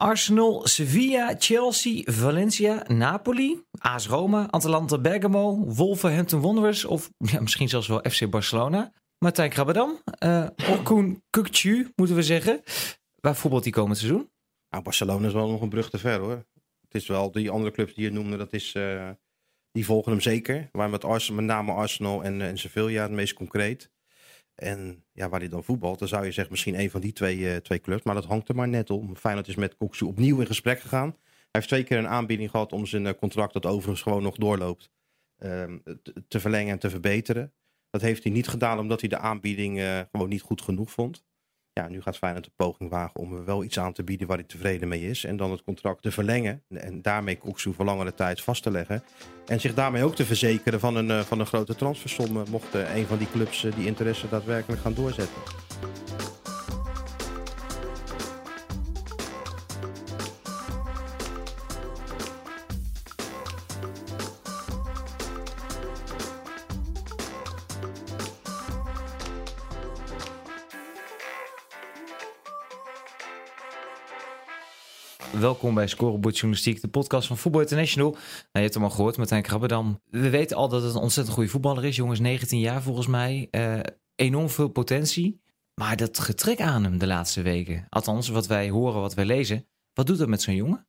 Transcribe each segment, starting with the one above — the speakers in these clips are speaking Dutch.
Arsenal, Sevilla, Chelsea, Valencia, Napoli, AS Roma, Atalanta Bergamo, Wolverhampton Wanderers of ja, misschien zelfs wel FC Barcelona. Martijn Krabbedam, uh, Orkun Kukcu moeten we zeggen. Waar voetbalt die komend seizoen? Nou, Barcelona is wel nog een brug te ver hoor. Het is wel die andere clubs die je noemde, dat is, uh, die volgen hem zeker. Maar met, Arsenal, met name Arsenal en, en Sevilla het meest concreet. En ja, waar hij dan voetbalt, dan zou je zeggen misschien een van die twee, uh, twee clubs. Maar dat hangt er maar net om. Feyenoord is met Koksu opnieuw in gesprek gegaan. Hij heeft twee keer een aanbieding gehad om zijn contract, dat overigens gewoon nog doorloopt, uh, te verlengen en te verbeteren. Dat heeft hij niet gedaan omdat hij de aanbieding uh, gewoon niet goed genoeg vond. Ja, nu gaat Feyenoord de poging wagen om wel iets aan te bieden waar hij tevreden mee is. En dan het contract te verlengen. En daarmee Koksu voor langere tijd vast te leggen. En zich daarmee ook te verzekeren van een, uh, van een grote transfersom. Mocht uh, een van die clubs die interesse daadwerkelijk gaan doorzetten. Welkom bij Scorebord Journalistiek, de podcast van Voetbal International. Nou, je hebt hem al gehoord, Martijn Krabbedam. We weten al dat het een ontzettend goede voetballer is. Jongens, 19 jaar volgens mij. Uh, enorm veel potentie. Maar dat getrek aan hem de laatste weken. Althans, wat wij horen, wat wij lezen. Wat doet dat met zo'n jongen?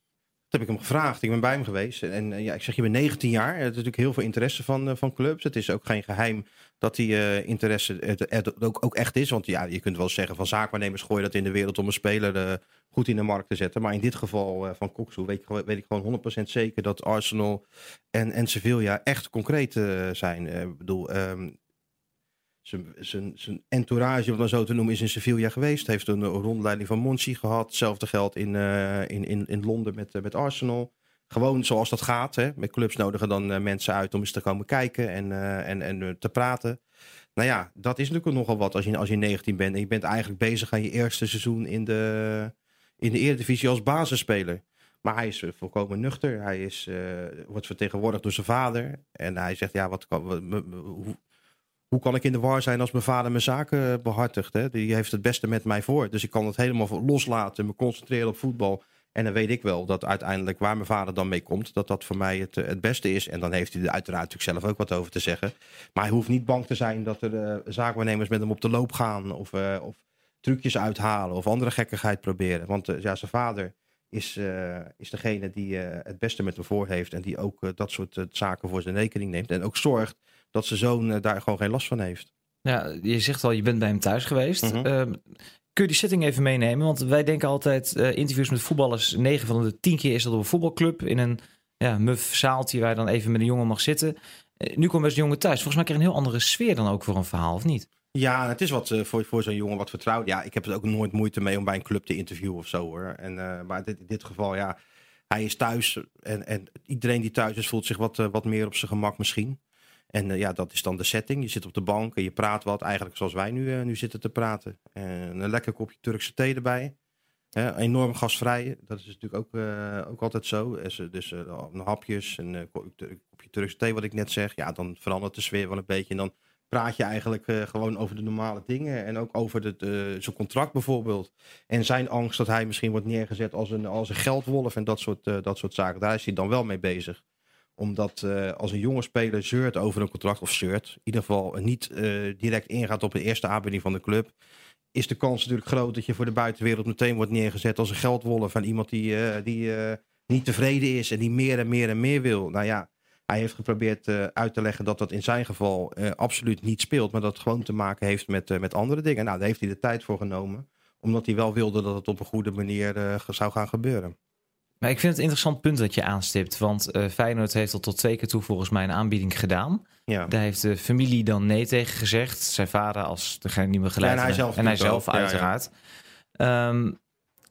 Heb ik hem gevraagd. Ik ben bij hem geweest. En uh, ja, ik zeg, je bent 19 jaar. Er is natuurlijk heel veel interesse van, uh, van clubs. Het is ook geen geheim dat die uh, interesse er ook, ook, echt is. Want ja, je kunt wel zeggen van zaakwaarnemers gooien dat in de wereld om een speler goed in de markt te zetten. Maar in dit geval van Koksu weet, weet, ik gewoon 100% zeker dat Arsenal en, en Sevilla echt concreet zijn. Ik bedoel, um, zijn entourage, om dat zo te noemen, is in Sevilla geweest. Heeft een rondleiding van Monchi gehad. Hetzelfde geldt in, uh, in, in, in Londen met, uh, met Arsenal. Gewoon zoals dat gaat. Hè. Met clubs nodigen dan uh, mensen uit om eens te komen kijken en, en, en te praten. Nou ja, dat is natuurlijk nogal wat als je, als je 19 bent. En je bent eigenlijk bezig aan je eerste seizoen in de, in de Eredivisie als basisspeler. Maar hij is volkomen nuchter. Hij is, wordt vertegenwoordigd door zijn vader. En hij zegt, ja, wat kan, hoe, hoe kan ik in de war zijn als mijn vader mijn zaken behartigt? Hè? Die heeft het beste met mij voor. Dus ik kan het helemaal loslaten, me concentreren op voetbal. En dan weet ik wel dat uiteindelijk waar mijn vader dan mee komt, dat dat voor mij het, het beste is. En dan heeft hij er uiteraard natuurlijk zelf ook wat over te zeggen. Maar hij hoeft niet bang te zijn dat er uh, zaakwaarnemers met hem op de loop gaan. Of, uh, of trucjes uithalen of andere gekkigheid proberen. Want ja, zijn vader is, is degene die het beste met hem voor heeft. En die ook dat soort zaken voor zijn rekening neemt. En ook zorgt dat zijn zoon daar gewoon geen last van heeft. Ja, je zegt al, je bent bij hem thuis geweest. Mm -hmm. uh, kun je die setting even meenemen? Want wij denken altijd, uh, interviews met voetballers, 9 van de 10 keer is dat op een voetbalclub in een ja, muf zaaltje waar je dan even met een jongen mag zitten. Uh, nu komt best een jongen thuis. Volgens mij krijg je een heel andere sfeer dan ook voor een verhaal, of niet? Ja, het is wat uh, voor, voor zo'n jongen wat vertrouwd. Ja, ik heb het ook nooit moeite mee om bij een club te interviewen of zo hoor. En, maar dit, in dit geval, ja, hij is thuis en, en iedereen die thuis is voelt zich wat, wat meer op zijn gemak misschien. En uh, ja, dat is dan de setting. Je zit op de bank en je praat wat, eigenlijk zoals wij nu, uh, nu zitten te praten. En een lekker kopje Turkse thee erbij. Hè, enorm gasvrij, dat is natuurlijk ook, uh, ook altijd zo. Dus, dus hapjes, een kopje Turkse thee, wat ik net zeg. Ja, dan verandert de sfeer wel een beetje. En dan praat je eigenlijk gewoon over de normale dingen. En ook over de, zijn contract bijvoorbeeld. En zijn angst dat hij misschien wordt neergezet als een, als een geldwolf en dat soort, dat soort zaken. Daar is hij dan wel mee bezig omdat uh, als een jonge speler zeurt over een contract, of zeurt, in ieder geval niet uh, direct ingaat op de eerste aanbieding van de club, is de kans natuurlijk groot dat je voor de buitenwereld meteen wordt neergezet als een geldwolf van iemand die, uh, die niet tevreden is en die meer en meer en meer wil. Nou ja, hij heeft geprobeerd uit te leggen dat dat in zijn geval absoluut niet speelt, maar dat het gewoon te maken heeft met, met andere dingen. Nou, daar heeft hij de tijd voor genomen, omdat hij wel wilde dat het op een goede manier zou gaan gebeuren. Maar ik vind het een interessant punt dat je aanstipt. Want uh, Feyenoord heeft al tot twee keer toe volgens mij een aanbieding gedaan. Ja. Daar heeft de familie dan nee tegen gezegd. Zijn vader als degene die me geleid ja, en hij zelf, en hij zelf uiteraard. Ja. Um,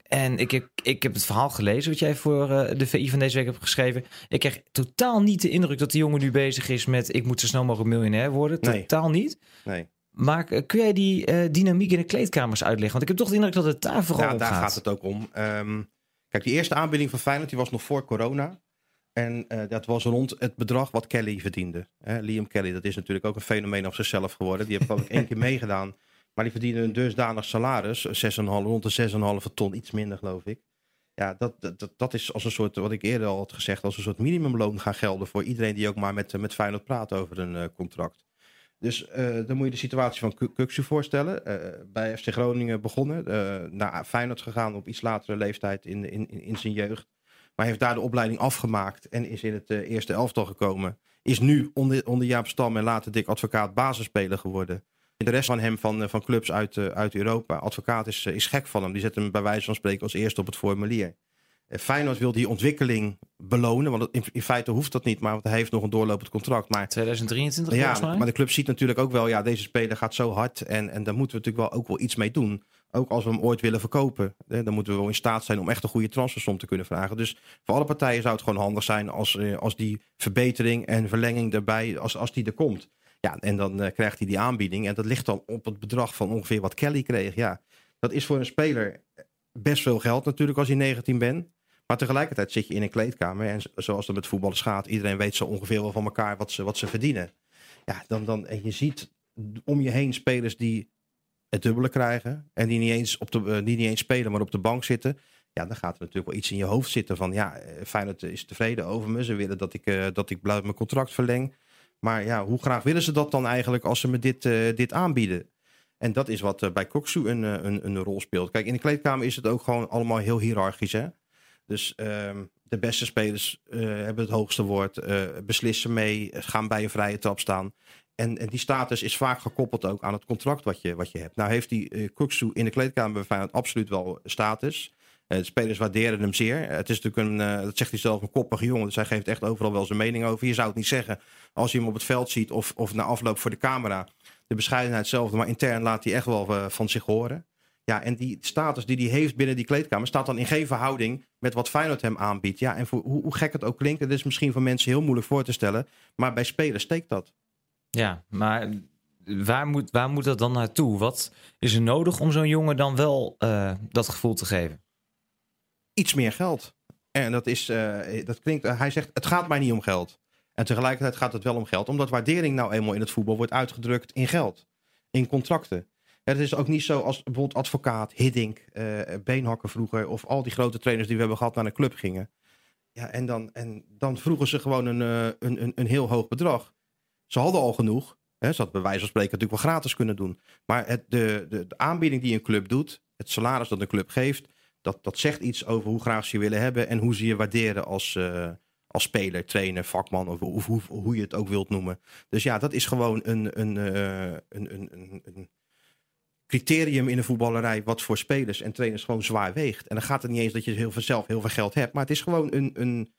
en ik heb, ik heb het verhaal gelezen wat jij voor uh, de VI van deze week hebt geschreven. Ik krijg totaal niet de indruk dat die jongen nu bezig is met... ik moet zo snel mogelijk miljonair worden. Nee. Totaal niet. Nee. Maar uh, kun jij die uh, dynamiek in de kleedkamers uitleggen? Want ik heb toch de indruk dat het daar vooral ja, om daar gaat. gaat het ook om. Um, Kijk, die eerste aanbieding van Feyenoord die was nog voor corona. En uh, dat was rond het bedrag wat Kelly verdiende. Liam Kelly, dat is natuurlijk ook een fenomeen op zichzelf geworden. Die geloof ik één keer meegedaan. Maar die verdiende een dusdanig salaris. 6,5, rond de 6,5 ton, iets minder geloof ik. Ja, dat, dat, dat is als een soort, wat ik eerder al had gezegd, als een soort minimumloon gaan gelden voor iedereen die ook maar met, met Feyenoord praat over een contract. Dus dan moet je de situatie van Kuksu voorstellen. bij FC Groningen begonnen, naar Feyenoord gegaan op iets latere leeftijd in, in, in zijn jeugd. Maar heeft daar de opleiding afgemaakt en is in het eerste elftal gekomen. Is nu onder, onder Jaap Stam en later Dick Advocaat basisspeler geworden. De rest van hem van, van clubs uit, uit Europa. Advocaat is, is gek van hem. Die zet hem bij wijze van spreken als eerste op het formulier. Feyenoord wil die ontwikkeling belonen. Want in, in, feite hoeft dat niet, maar hij heeft nog een doorlopend contract. Maar, 2023 ja, maar de club ziet natuurlijk ook wel, ja, deze speler gaat zo hard. En, en daar moeten we natuurlijk wel ook wel iets mee doen. Ook als we hem ooit willen verkopen. Hè, dan moeten we wel in staat zijn om echt een goede transfersom te kunnen vragen. Dus voor alle partijen zou het gewoon handig zijn als, eh, als die verbetering en verlenging erbij, als, als die er komt. Ja, en dan uh, krijgt hij die aanbieding. En dat ligt dan op het bedrag van ongeveer wat Kelly kreeg. Ja, dat is voor een speler best veel geld natuurlijk als je 19 bent. Maar tegelijkertijd zit je in een kleedkamer. En zoals het met voetballers gaat, iedereen weet zo ongeveer wel van elkaar wat ze, wat ze verdienen. Ja, dan, dan, en je ziet om je heen spelers die het dubbele krijgen. En die niet, eens op de, uh, die niet eens spelen, maar op de bank zitten. Ja, dan gaat er natuurlijk wel iets in je hoofd zitten van ja, eh, Feyenoord is tevreden over me. Ze willen dat ik, uh, dat ik mijn contract verleng. Maar ja, hoe graag willen ze dat dan eigenlijk als ze me dit, dit aanbieden? En dat is wat bij Koksu een, een, een rol speelt. Kijk, in de kleedkamer is het ook gewoon allemaal heel hiërarchisch. Hè? Dus ehm, de beste spelers hebben het hoogste woord, beslissen mee, gaan bij een vrije trap staan. En, en, die status is vaak gekoppeld ook aan het contract wat je, wat je hebt. Nou heeft die uh, in de kleedkamer bij absoluut wel status. De spelers waarderen hem zeer. Het is natuurlijk een, dat zegt hij zelf, een koppige jongen. Dus hij geeft echt overal wel zijn mening over. Je zou het niet zeggen als je hem op het veld ziet of, of na afloop voor de camera. De bescheidenheid hetzelfde, maar intern laat hij echt wel van zich horen. Ja, en die status die hij heeft binnen die kleedkamer staat dan in geen verhouding met wat Feyenoord hem aanbiedt. Ja, en voor, hoe, hoe gek het ook klinkt, dat is misschien voor mensen heel moeilijk voor te stellen. Maar bij spelers steekt dat. Ja, maar waar moet, waar moet dat dan naartoe? Wat is er nodig om zo'n jongen dan wel uh, dat gevoel te geven? Iets meer geld. En dat is, uh, dat klinkt, uh, hij zegt, het gaat mij niet om geld. En tegelijkertijd gaat het wel om geld, omdat waardering nou eenmaal in het voetbal wordt uitgedrukt in geld, in contracten. Het is ook niet zo als bijvoorbeeld advocaat, Hiddink, Beenhakker vroeger, of al die grote trainers die we hebben gehad naar een club gingen. Ja, en dan, en dan vroegen ze gewoon een, een, een, een heel hoog bedrag. Ze hadden al genoeg. Hè, ze had bij wijze van spreken natuurlijk wel gratis kunnen doen. Maar het, de, de, aanbieding die een club doet, het salaris dat een club geeft, dat, dat zegt iets over hoe graag ze je willen hebben en hoe ze je waarderen als, uh, als speler, trainer, vakman of, of, hoe, hoe je het ook wilt noemen. Dus ja, dat is gewoon een, een, een, een, een criterium in de voetballerij wat voor spelers en trainers gewoon zwaar weegt. En dan gaat het niet eens dat je heel veel zelf heel veel geld hebt, maar het is gewoon een, een,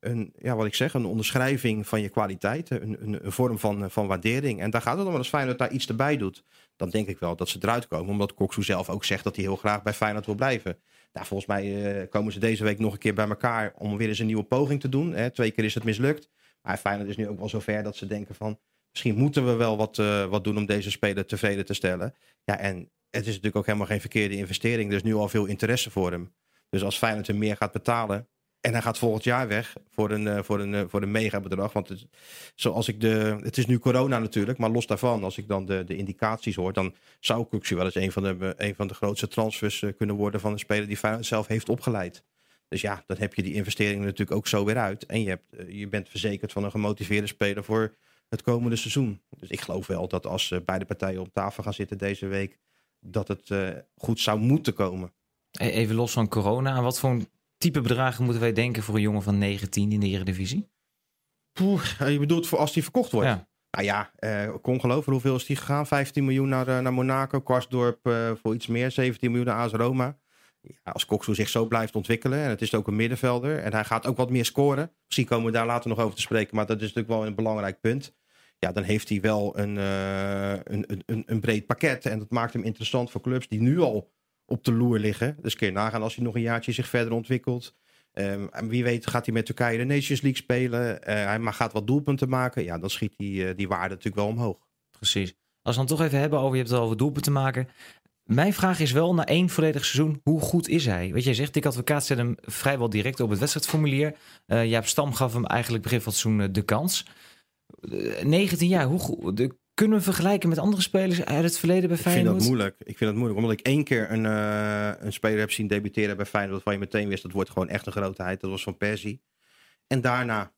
een, ja, wat ik zeg, een onderschrijving van je kwaliteit. Een, een, een, vorm van, van waardering. En daar gaat het om. als Feyenoord daar iets erbij doet, dan denk ik wel dat ze eruit komen. Omdat Koksu zelf ook zegt dat hij heel graag bij Feyenoord wil blijven. Nou, volgens mij uh, komen ze deze week nog een keer bij elkaar om weer eens een nieuwe poging te doen. Hè. Twee keer is het mislukt. Maar Feyenoord is nu ook wel zover dat ze denken van... misschien moeten we wel wat, uh, wat doen om deze speler tevreden te stellen. Ja, en het is natuurlijk ook helemaal geen verkeerde investering. Er is nu al veel interesse voor hem. Dus als Feyenoord hem meer gaat betalen en hij gaat volgend jaar weg voor een, uh, voor een, uh, voor een mega bedrag. Want het, zoals ik de, het is nu corona natuurlijk, maar los daarvan, als ik dan de, de indicaties hoor, dan zou Kuxu wel eens een van de, een van de grootste transfers kunnen worden van een speler die Feyenoord zelf heeft opgeleid. Dus ja, dan heb je die investeringen natuurlijk ook zo weer uit. En je, hebt, je bent verzekerd van een gemotiveerde speler voor het komende seizoen. Dus ik geloof wel dat als beide partijen op tafel gaan zitten deze week, dat het goed zou moeten komen. E-, even los van corona, wat voor type bedragen moeten wij denken voor een jongen van 19 in de Eredivisie? Poeh, je bedoelt voor als die verkocht wordt? Ja. Nou ja, uh, kon geloven. Hoeveel is die gegaan? 15 miljoen naar, uh, naar Monaco. Kwarsdorp uh, voor iets meer. 17 miljoen naar AS Roma. Ja, als Koksu zich zo blijft ontwikkelen. En het is ook een middenvelder. En hij gaat ook wat meer scoren. Misschien komen we daar later nog over te spreken. Maar dat is natuurlijk wel een belangrijk punt. Ja, dan heeft hij wel een, een, een, een breed pakket. En dat maakt hem interessant voor clubs die nu al op de loer liggen. Dus kun je nagaan als hij nog een jaartje zich verder ontwikkelt. Um, en wie weet gaat hij met Turkije de Nations League spelen. Uh, hij maar gaat wat doelpunten maken. Ja, dan schiet die, uh, die waarde natuurlijk wel omhoog. Precies. Als we dan toch even hebben over, je hebt het over doelpunten maken. Mijn vraag is wel, na één volledig seizoen, hoe goed is hij? Weet je, zegt, ik advocaat zet hem vrijwel direct op het wedstrijdformulier. Uh, Jaap Stam gaf hem eigenlijk begin van seizoen de kans. 19 jaar, hoe, de kunnen we vergelijken met andere spelers uit het verleden bij Feyenoord? Ik vind dat moeilijk. Ik vind dat moeilijk. Omdat ik één keer een, uh, een speler heb zien debuteren bij Feyenoord. Waarvan je meteen wist, dat wordt gewoon echt een grootheid. Dat was Van Persie. En daarna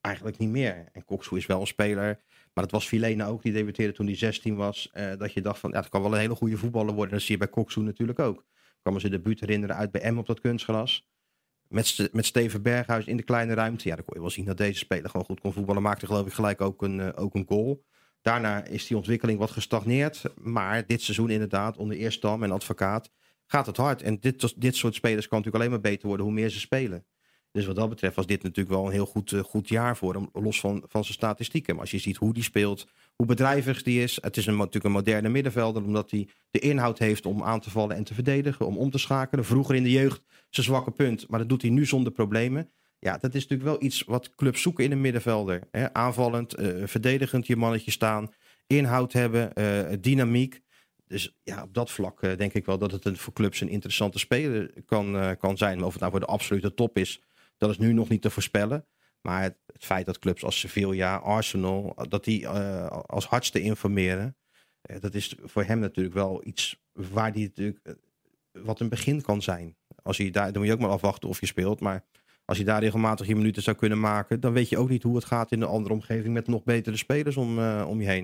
eigenlijk niet meer. En Koksu is wel een speler. Maar dat was Filene ook. Die debuteerde toen hij 16 was. Uh, dat je dacht van, ja, dat kan wel een hele goede voetballer worden. Dat zie je bij Koksu natuurlijk ook. Ik kan me zijn debuut herinneren uit bij M op dat kunstgras. Met, met Steven Berghuis in de kleine ruimte. Ja, dan kon je wel zien dat deze speler gewoon goed kon voetballen. Maakte geloof ik gelijk ook een, uh, ook een goal. Daarna is die ontwikkeling wat gestagneerd. Maar dit seizoen inderdaad, onder Eerstam en Advocaat, gaat het hard. En dit, dit soort spelers kan natuurlijk alleen maar beter worden hoe meer ze spelen. Dus wat dat betreft was dit natuurlijk wel een heel goed, uh, goed jaar voor hem. Los van, van zijn statistieken. Maar als je ziet hoe die speelt, hoe bedrijvig die is. Het is een, natuurlijk een moderne middenvelder. Omdat hij de inhoud heeft om aan te vallen en te verdedigen. Om om te schakelen. Vroeger in de jeugd zijn zwakke punt. Maar dat doet hij nu zonder problemen. Ja, dat is natuurlijk wel iets wat clubs zoeken in een middenvelder. Hè? Aanvallend, uh, verdedigend je mannetje staan. Inhoud hebben, uh, dynamiek. Dus ja, op dat vlak uh, denk ik wel dat het een, voor clubs een interessante speler kan, kan zijn. Maar of het nou voor de absolute top is, dat is nu nog niet te voorspellen. Maar het, feit dat clubs als Sevilla, Arsenal, dat die als hardste informeren. dat is voor hem natuurlijk wel iets waar die natuurlijk wat een begin kan zijn. Als je daar, dan moet je ook maar afwachten of je speelt. Maar als je daar regelmatig je minuten zou kunnen maken, dan weet je ook niet hoe het gaat in een andere omgeving met nog betere spelers om, uh, om je heen.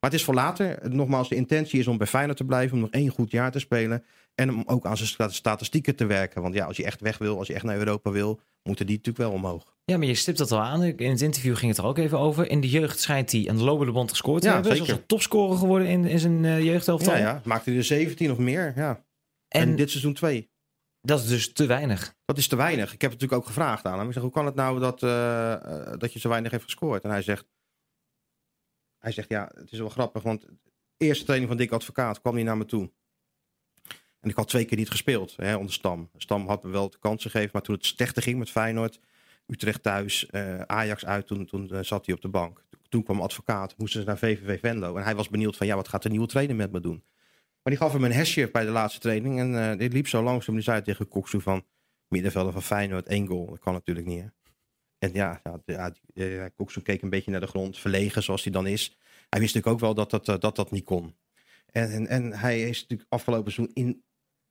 Maar het is voor later. Nogmaals, de intentie is om bij Feyenoord te blijven, om nog één goed jaar te spelen. En om ook aan zijn statistieken te werken. Want ja, als je echt weg wil, als je echt naar Europa wil, moeten die natuurlijk wel omhoog. Ja, maar je stipt dat al aan. In het interview ging het er ook even over. In de jeugd schijnt hij aan de lopende band gescoord te ja, hebben. Zeker. Zoals topscorer geworden in, in zijn uh, jeugdhelftal. Ja, ja, maakte hij er 17 of meer. Ja. En, en dit seizoen 2. Dat is dus te weinig. Dat is te weinig. Ik heb het natuurlijk ook gevraagd aan hem. Ik zeg, hoe kan het nou dat, uh, dat je zo weinig heeft gescoord? En hij zegt, hij zegt, ja, het is wel grappig, want eerste training van Dick Advocaat kwam hij naar me toe. En ik had twee keer niet gespeeld hè, onder Stam. Stam had me wel de kans gegeven, maar toen het slechter ging met Feyenoord, Utrecht thuis, uh, Ajax uit, toen, toen uh, zat hij op de bank. Toen kwam advocaat, moesten ze naar VVV Venlo. En hij was benieuwd van, ja, wat gaat de nieuwe trainer met me doen? Maar die gaf hem een hesje bij de laatste training. En uh, dit liep zo langzaam. Die zei tegen Koksu van middenvelder van Feyenoord, één goal. Dat kan natuurlijk niet. Hè? En ja, ja, Koksu keek een beetje naar de grond. Verlegen zoals hij dan is. Hij wist natuurlijk ook wel dat dat, dat, dat niet kon. En, en, en hij is natuurlijk afgelopen seizoen in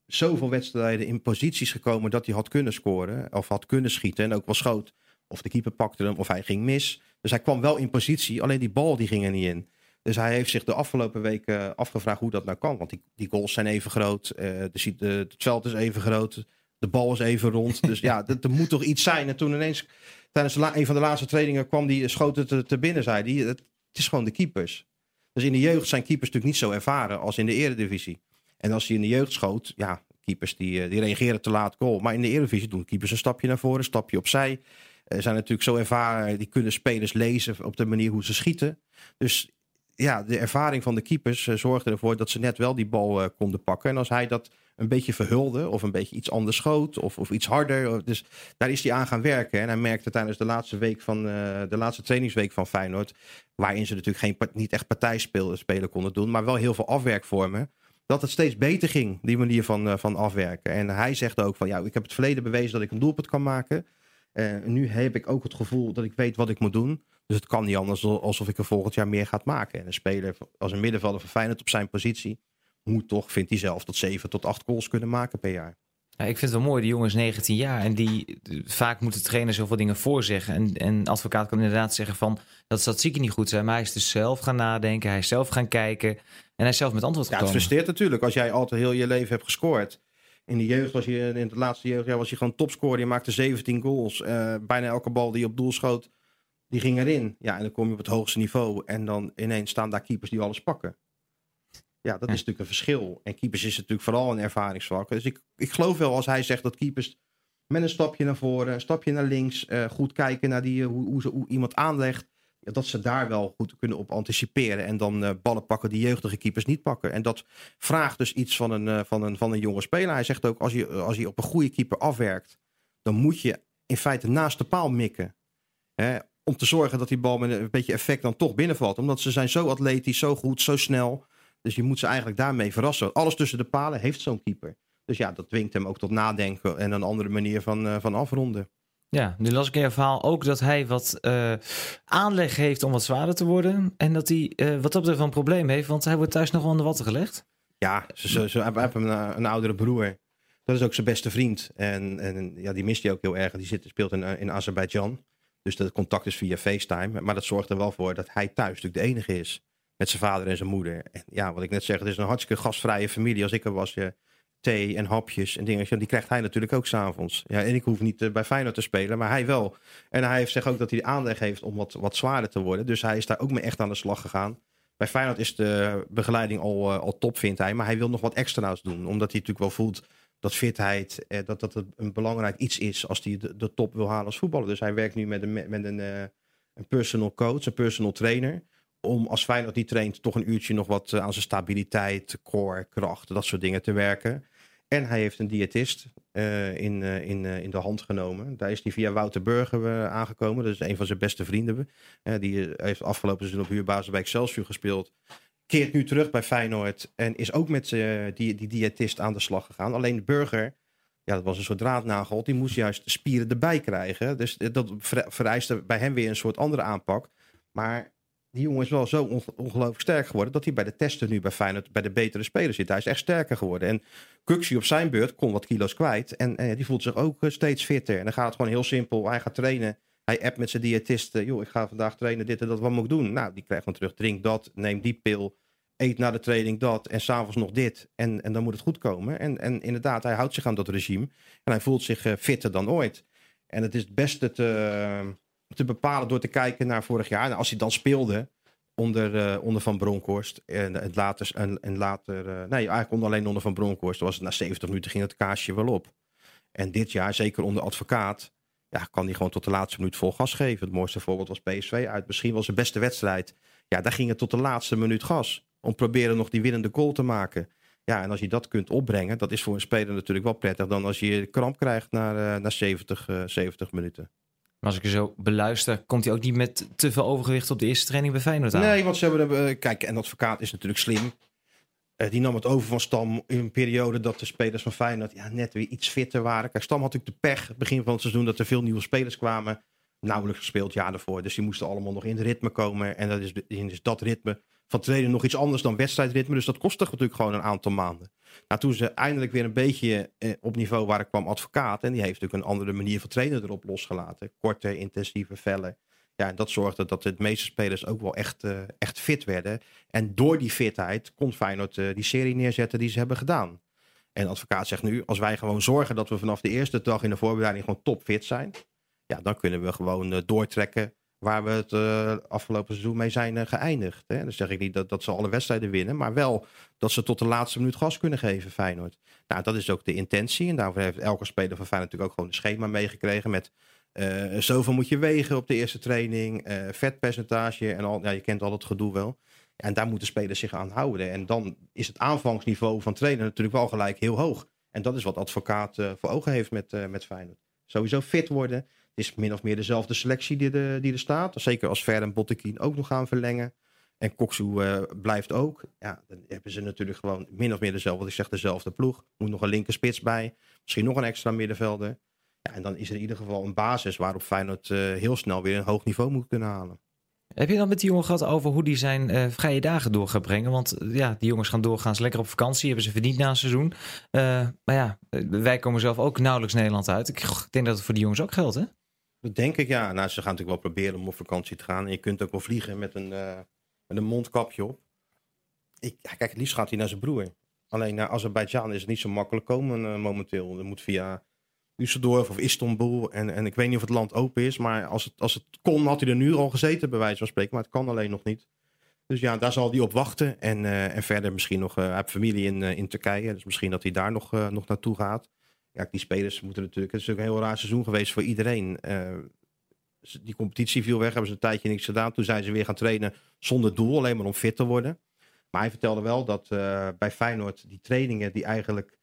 zoveel wedstrijden in posities gekomen dat hij had kunnen scoren. Of had kunnen schieten en ook wel schoot. Of de keeper pakte hem of hij ging mis. Dus hij kwam wel in positie. Alleen die bal die ging er niet in. Dus hij heeft zich de afgelopen weken afgevraagd hoe dat nou kan. Want die, die goals zijn even groot. Uh, de, de, het veld is even groot. De bal is even rond. Dus ja, er moet toch iets zijn. En toen ineens, tijdens een van de laatste trainingen, kwam die schoten te, te binnen. Zei die, het, het is gewoon de keepers. Dus in de jeugd zijn keepers natuurlijk niet zo ervaren als in de eredivisie. En als hij in de jeugd schoot, ja, keepers die, eh, die reageren te laat goal. Maar in de eredivisie doen keepers een stapje naar voren, een stapje opzij. Uh, zijn natuurlijk zo ervaren, die kunnen spelers lezen op de manier hoe ze schieten. Dus ja, de ervaring van de keepers uh, zorgde ervoor dat ze net wel die bal uh, konden pakken. En als hij dat een beetje verhulde of een beetje iets anders schoot of, of iets harder. Dus daar is hij aan gaan werken. En hij merkte tijdens de laatste week van uh, de laatste trainingsweek van Feyenoord, waarin ze natuurlijk geen, niet echt partijspelen spelen konden doen, maar wel heel veel afwerkvormen. Dat het steeds beter ging, die manier van, van afwerken. En hij zegt ook van ja, ik heb het verleden bewezen dat ik een doelpunt kan maken. nu heb ik ook het gevoel dat ik weet wat ik moet doen. Dus het kan niet anders alsof ik er volgend jaar meer gaat maken. En een speler als een middenvelder van Feyenoord op zijn positie moet toch, vindt hij zelf, tot 7 tot 8 goals kunnen maken per jaar. Ja, ik vind het wel mooi, die jongen is 19 jaar en die vaak moet de trainer zoveel dingen voorzeggen. En, en advocaat kan inderdaad zeggen van dat statistieken niet goed zijn, maar hij is dus zelf gaan nadenken, hij is zelf gaan kijken en hij is zelf met antwoord gekomen. Ja, het frustreert natuurlijk als jij altijd heel je leven hebt gescoord. In de jeugd was je, in het laatste jeugdjaar was je gewoon topscorer, je maakte 17 goals. Uh, bijna elke bal die je op doel schoot, die ging erin. Ja, en dan kom je op het hoogste niveau. En dan ineens staan daar keepers die alles pakken. Ja, dat is natuurlijk een verschil. En keepers is natuurlijk vooral een ervaringsvak. Dus ik, ik geloof wel als hij zegt dat keepers met een stapje naar voren, een stapje naar links, uh, goed kijken naar die, hoe, hoe, ze, hoe iemand aanlegt. Ja, dat ze daar wel goed kunnen op anticiperen. En dan uh, ballen pakken die jeugdige keepers niet pakken. En dat vraagt dus iets van een, van een, van een jonge speler. Hij zegt ook, als je, als je op een goede keeper afwerkt, dan moet je in feite naast de paal mikken. Hè? Om te zorgen dat die bal met een beetje effect dan toch binnenvalt. Omdat ze zijn zo atletisch, zo goed, zo snel. Dus je moet ze eigenlijk daarmee verrassen. Alles tussen de palen heeft zo'n keeper. Dus ja, dat dwingt hem ook tot nadenken en een andere manier van, uh, van afronden. Ja, nu las ik in je verhaal ook dat hij wat uh, aanleg heeft om wat zwaarder te worden. En dat hij uh, wat dat betreft een probleem heeft, want hij wordt thuis nog wel aan de watten gelegd. Ja, ze, ze, ze hebben een, een, oudere broer. Dat is ook zijn beste vriend. En, en ja, die mist hij ook heel erg. Die zit, speelt in, in Azerbeidzjan. Dus dat contact is via FaceTime. Maar dat zorgt er wel voor dat hij thuis natuurlijk de enige is. Met zijn vader en zijn moeder. En ja, wat ik net zeg, het is een hartstikke gastvrije familie. Als ik er was, je, thee en hapjes en dingen. Die krijgt hij natuurlijk ook s'avonds. Ja, en ik hoef niet uh, bij Feyenoord te spelen, maar hij wel. En hij heeft zegt ook dat hij de aanleg heeft om wat, wat zwaarder te worden. Dus hij is daar ook mee echt aan de slag gegaan. Bij Feyenoord is de begeleiding al, uh, al top, vindt hij. Maar hij wil nog wat extra's doen. Omdat hij natuurlijk wel voelt dat fitheid, eh, dat dat een belangrijk iets is als hij de, de, top wil halen als voetballer. Dus hij werkt nu met een, met een, uh, een personal coach, een personal trainer. Om als Feyenoord die traint toch een uurtje nog wat aan zijn stabiliteit, core, kracht, dat soort dingen te werken. En hij heeft een diëtist uh, in, in, in de hand genomen. Daar is hij via Wouter Burger aangekomen. Dat is een van zijn beste vrienden. die heeft afgelopen seizoen op huurbasis bij gespeeld. Keert nu terug bij Feyenoord. En is ook met die, die diëtist aan de slag gegaan. Alleen de Burger, ja, dat was een soort draadnagel. Die moest juist spieren erbij krijgen. Dus dat vereiste bij hem weer een soort andere aanpak. Maar die jongen is wel zo ongelooflijk sterk geworden dat hij bij de testen nu bij Feyenoord bij de betere spelers zit. Hij is echt sterker geworden. En Kuxi op zijn beurt kon wat kilo's kwijt en, en die voelt zich ook eh, steeds fitter. En dan gaat het gewoon heel simpel. Hij gaat trainen. Hij appt met zijn diëtist. joh, ik ga vandaag trainen, dit en dat. Wat moet ik doen? Nou, die krijgt dan terug. Drink dat, neem die pil. Eet na de training dat en s'avonds nog dit. En, en dan moet het goed komen. En, en inderdaad, hij houdt zich aan dat regime. En hij voelt zich uh, fitter dan ooit. En het is het beste te, te bepalen door te kijken naar vorig jaar. Nou, als hij dan speelde onder, uh, onder Van Bronckhorst en, en later, en, later nee, eigenlijk onder, alleen onder Van Bronckhorst was het na 70 minuten ging het kaasje wel op. En dit jaar, zeker onder advocaat, ja, kan hij gewoon tot de laatste minuut vol gas geven. Het mooiste voorbeeld was PSV uit. Misschien was zijn beste wedstrijd. Ja, daar ging het tot de laatste minuut gas. Om proberen nog die winnende goal te maken. Ja, en als je dat kunt opbrengen, dat is voor een speler natuurlijk wel prettig dan als je kramp krijgt na, uh, na 70, 70 minuten. Maar als ik je zo beluister, komt hij ook niet met te veel overgewicht op de eerste training bij Feyenoord aan? Nee, want ze hebben... Uh, kijk, en advocaat is natuurlijk slim. Uh, die nam het over van Stam in een periode dat de spelers van Feyenoord ja, net weer iets fitter waren. Kijk, Stam had natuurlijk de pech, begin van het seizoen, dat er veel nieuwe spelers kwamen. Nauwelijks gespeeld jaar daarvoor. Dus die moesten allemaal nog in het ritme komen. En dat is, is dat ritme van trainen nog iets anders dan wedstrijdritme. Dus dat kostte natuurlijk gewoon een aantal maanden. Nou, toen ze eindelijk weer een beetje eh, op niveau waren, kwam advocaat. En die heeft natuurlijk een andere manier van trainen erop losgelaten. Korte, intensieve vellen. Ja, en dat zorgde dat de meeste spelers ook wel echt, uh, echt fit werden. En door die fitheid kon Feyenoord uh, die serie neerzetten die ze hebben gedaan. En advocaat zegt nu, als wij gewoon zorgen dat we vanaf de eerste dag in de voorbereiding gewoon topfit zijn. Ja, dan kunnen we gewoon doortrekken waar we het uh, afgelopen seizoen mee zijn uh, geëindigd. Hè. Dan zeg ik niet dat, dat ze alle wedstrijden winnen, maar wel dat ze tot de laatste minuut gas kunnen geven, Feyenoord. Nou, dat is ook de intentie. En daarvoor heeft elke speler van Feyenoord natuurlijk ook gewoon een schema meegekregen met uh, zoveel moet je wegen op de eerste training, vetpercentage en al, ja, je kent al het gedoe wel. En daar moeten spelers zich aan houden. En dan is het aanvangsniveau van trainen natuurlijk wel gelijk heel hoog. En dat is wat advocaat voor ogen heeft met, met Feyenoord. Sowieso fit worden is min of meer dezelfde selectie die, de, die er staat. Zeker als Ver en Bottekin ook nog gaan verlengen. En Koksu uh, blijft ook. Ja, dan hebben ze natuurlijk gewoon min of meer dezelfde. Ik zeg, dezelfde ploeg. Moet nog een linker spits bij. Misschien nog een extra middenvelder. Ja, en dan is er in ieder geval een basis waarop Feyenoord uh, heel snel weer een hoog niveau moet kunnen halen. Heb je dan met die jongen gehad over hoe die zijn uh, vrije dagen door gaat brengen? Want ja, die jongens gaan doorgaans lekker op vakantie. Hebben ze verdiend na een seizoen. maar ja, wij komen zelf ook nauwelijks Nederland uit. Ik denk dat het voor die jongens ook geldt, hè? Dat denk ik, ja. Nou, ze gaan natuurlijk wel proberen om op vakantie te gaan. En je kunt ook wel vliegen met een, uh, met een mondkapje op. Ik, kijk, het liefst gaat hij naar zijn broer. Alleen naar Azerbeidzjan is het niet zo makkelijk komen uh, momenteel. Er moet via Düsseldorf of Istanbul. En, en ik weet niet of het land open is. Maar als het, als het kon, had hij er nu al gezeten, bij wijze van spreken. Maar het kan alleen nog niet. Dus ja, daar zal hij op wachten. En, en verder misschien nog... hij heeft familie in, in Turkije. Dus misschien dat hij daar nog, nog naartoe gaat ja, die spelers moeten natuurlijk. Het is ook een heel raar seizoen geweest voor iedereen. Uh, die competitie viel weg, hebben ze een tijdje niks gedaan. Toen zijn ze weer gaan trainen zonder doel, alleen maar om fit te worden. Maar hij vertelde wel dat uh, bij Feyenoord die trainingen die eigenlijk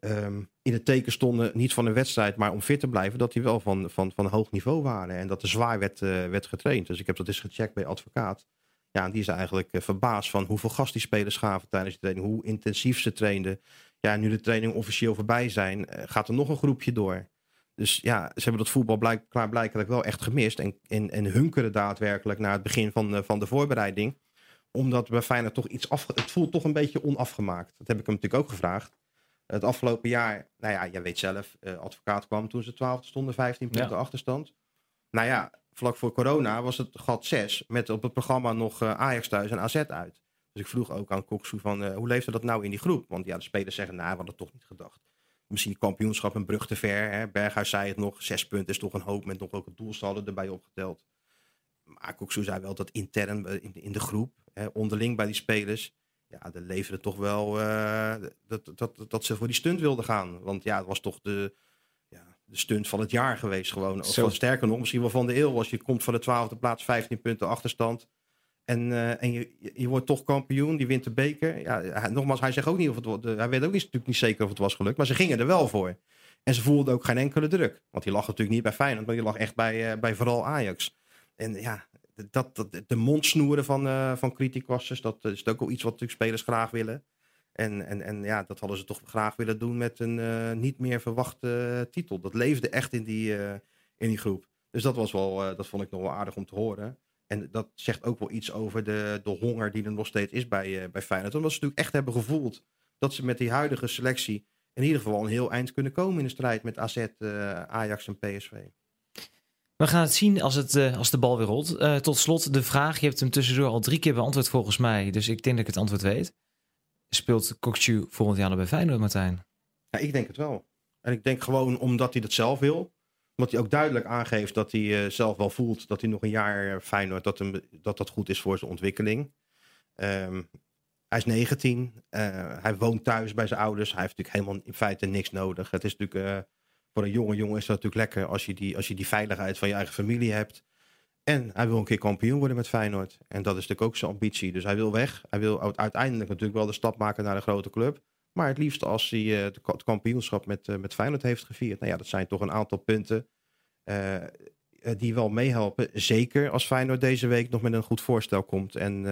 um, in het teken stonden, niet van een wedstrijd, maar om fit te blijven, dat die wel van, van, van hoog niveau waren. En dat er zwaar werd, uh, werd getraind. Dus ik heb dat eens gecheckt bij advocaat. Ja, en die is eigenlijk verbaasd van hoeveel gas die spelers gaven tijdens de training, hoe intensief ze trainden ja, nu de training officieel voorbij zijn, eh, gaat er nog een groepje door. Dus ja, ze hebben dat voetbal blijk, klaarblijkelijk wel echt gemist. En, en, en hunkeren daadwerkelijk naar het begin van, de, van de voorbereiding. Omdat bij Feyenoord toch iets af... Het voelt toch een beetje onafgemaakt. Dat heb ik hem natuurlijk ook gevraagd. Het afgelopen jaar, nou ja, jij weet zelf, uh, advocaat kwam toen ze 12 stonden, 15 punten achterstand. Nou ja, vlak voor corona was het gat 6 met op het programma nog uh, Ajax thuis en AZ uit. Dus ik vroeg ook aan Koksu van, uh, hoe leefde dat nou in die groep? Want ja, de spelers zeggen, nou, we hadden toch niet gedacht. Misschien kampioenschap een brug te ver. Hè? Berghuis zei het nog, zes punten is toch een hoop met nog ook het doelsaldo erbij opgeteld. Maar Koksu zei wel dat intern in, in de groep, hè, onderling bij die spelers, ja, de leverde toch wel uh, dat, dat, dat ze voor die stunt wilden gaan. Want ja, het was toch de, ja, de stunt van het jaar geweest gewoon. Of sterker nog, misschien wel van de eeuw. Als je komt van de twaalfde plaats, 15 punten achterstand. En, uh, en je, je wordt toch kampioen, die wint de beker. Ja, nogmaals, hij zegt ook niet of het hij weet ook niet, natuurlijk niet zeker of het was gelukt. Maar ze gingen er wel voor. En ze voelden ook geen enkele druk. Want die lag natuurlijk niet bij Feyenoord, maar die lag echt bij, uh, bij vooral Ajax. En ja, dat, dat, de mondsnoeren van, uh, van criticasters, dat is ook wel iets wat natuurlijk spelers graag willen. En, en, en ja, dat hadden ze toch graag willen doen met een niet meer verwachte titel. Dat leefde echt in die, in die groep. Dus dat was wel, dat vond ik nog wel aardig om te horen. En dat zegt ook wel iets over de, de honger die er nog steeds is bij, bij Feyenoord. Omdat ze natuurlijk echt hebben gevoeld dat ze met die huidige selectie in ieder geval een heel eind kunnen komen in de strijd met AZ, Ajax en PSV. We gaan het zien als, het, uh, als de bal weer rolt. Uh, tot slot de vraag. Je hebt hem tussendoor al drie keer beantwoord volgens mij. Dus ik denk dat ik het antwoord weet. Speelt Kokchu volgend jaar nog bij Feyenoord, Martijn? Ja, ik denk het wel. En ik denk gewoon omdat hij dat zelf wil. Omdat hij ook duidelijk aangeeft dat hij uh, zelf wel voelt dat hij nog een jaar Feyenoord, dat, dat dat goed is voor zijn ontwikkeling. Um, hij is 19. hij woont thuis bij zijn ouders. Hij heeft natuurlijk helemaal in feite niks nodig. Het is natuurlijk voor een jonge jongen is dat natuurlijk lekker als je, die, als je die veiligheid van je eigen familie hebt. En hij wil een keer kampioen worden met Feyenoord. En dat is natuurlijk ook zijn ambitie. Dus hij wil weg. Hij wil uiteindelijk natuurlijk wel de stap maken naar een grote club. Maar het liefst als hij uh, het kampioenschap met, uh, met Feyenoord heeft gevierd. Nou ja, dat zijn toch een aantal punten uh, die wel meehelpen. Zeker als Feyenoord deze week nog met een goed voorstel komt. En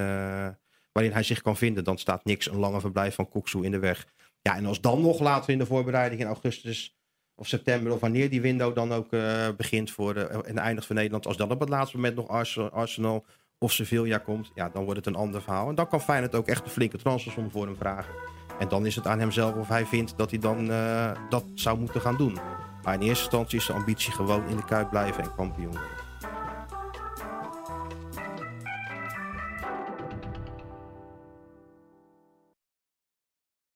waarin hij zich kan vinden. Dan staat niks een lange verblijf van Koksu in de weg. Ja, en als dan nog later in de voorbereiding in augustus of september of wanneer die window dan ook begint voor en eindigt voor Nederland. Als dan op het laatste moment nog Arsenal, Arsenal of Sevilla komt, ja, dan wordt het een ander verhaal. En dan kan Feyenoord ook echt een flinke transfersom voor hem vragen. En dan is het aan hemzelf of hij vindt dat hij dan uh, dat zou moeten gaan doen. Maar in eerste instantie is de ambitie gewoon in de Kuip blijven en kampioen.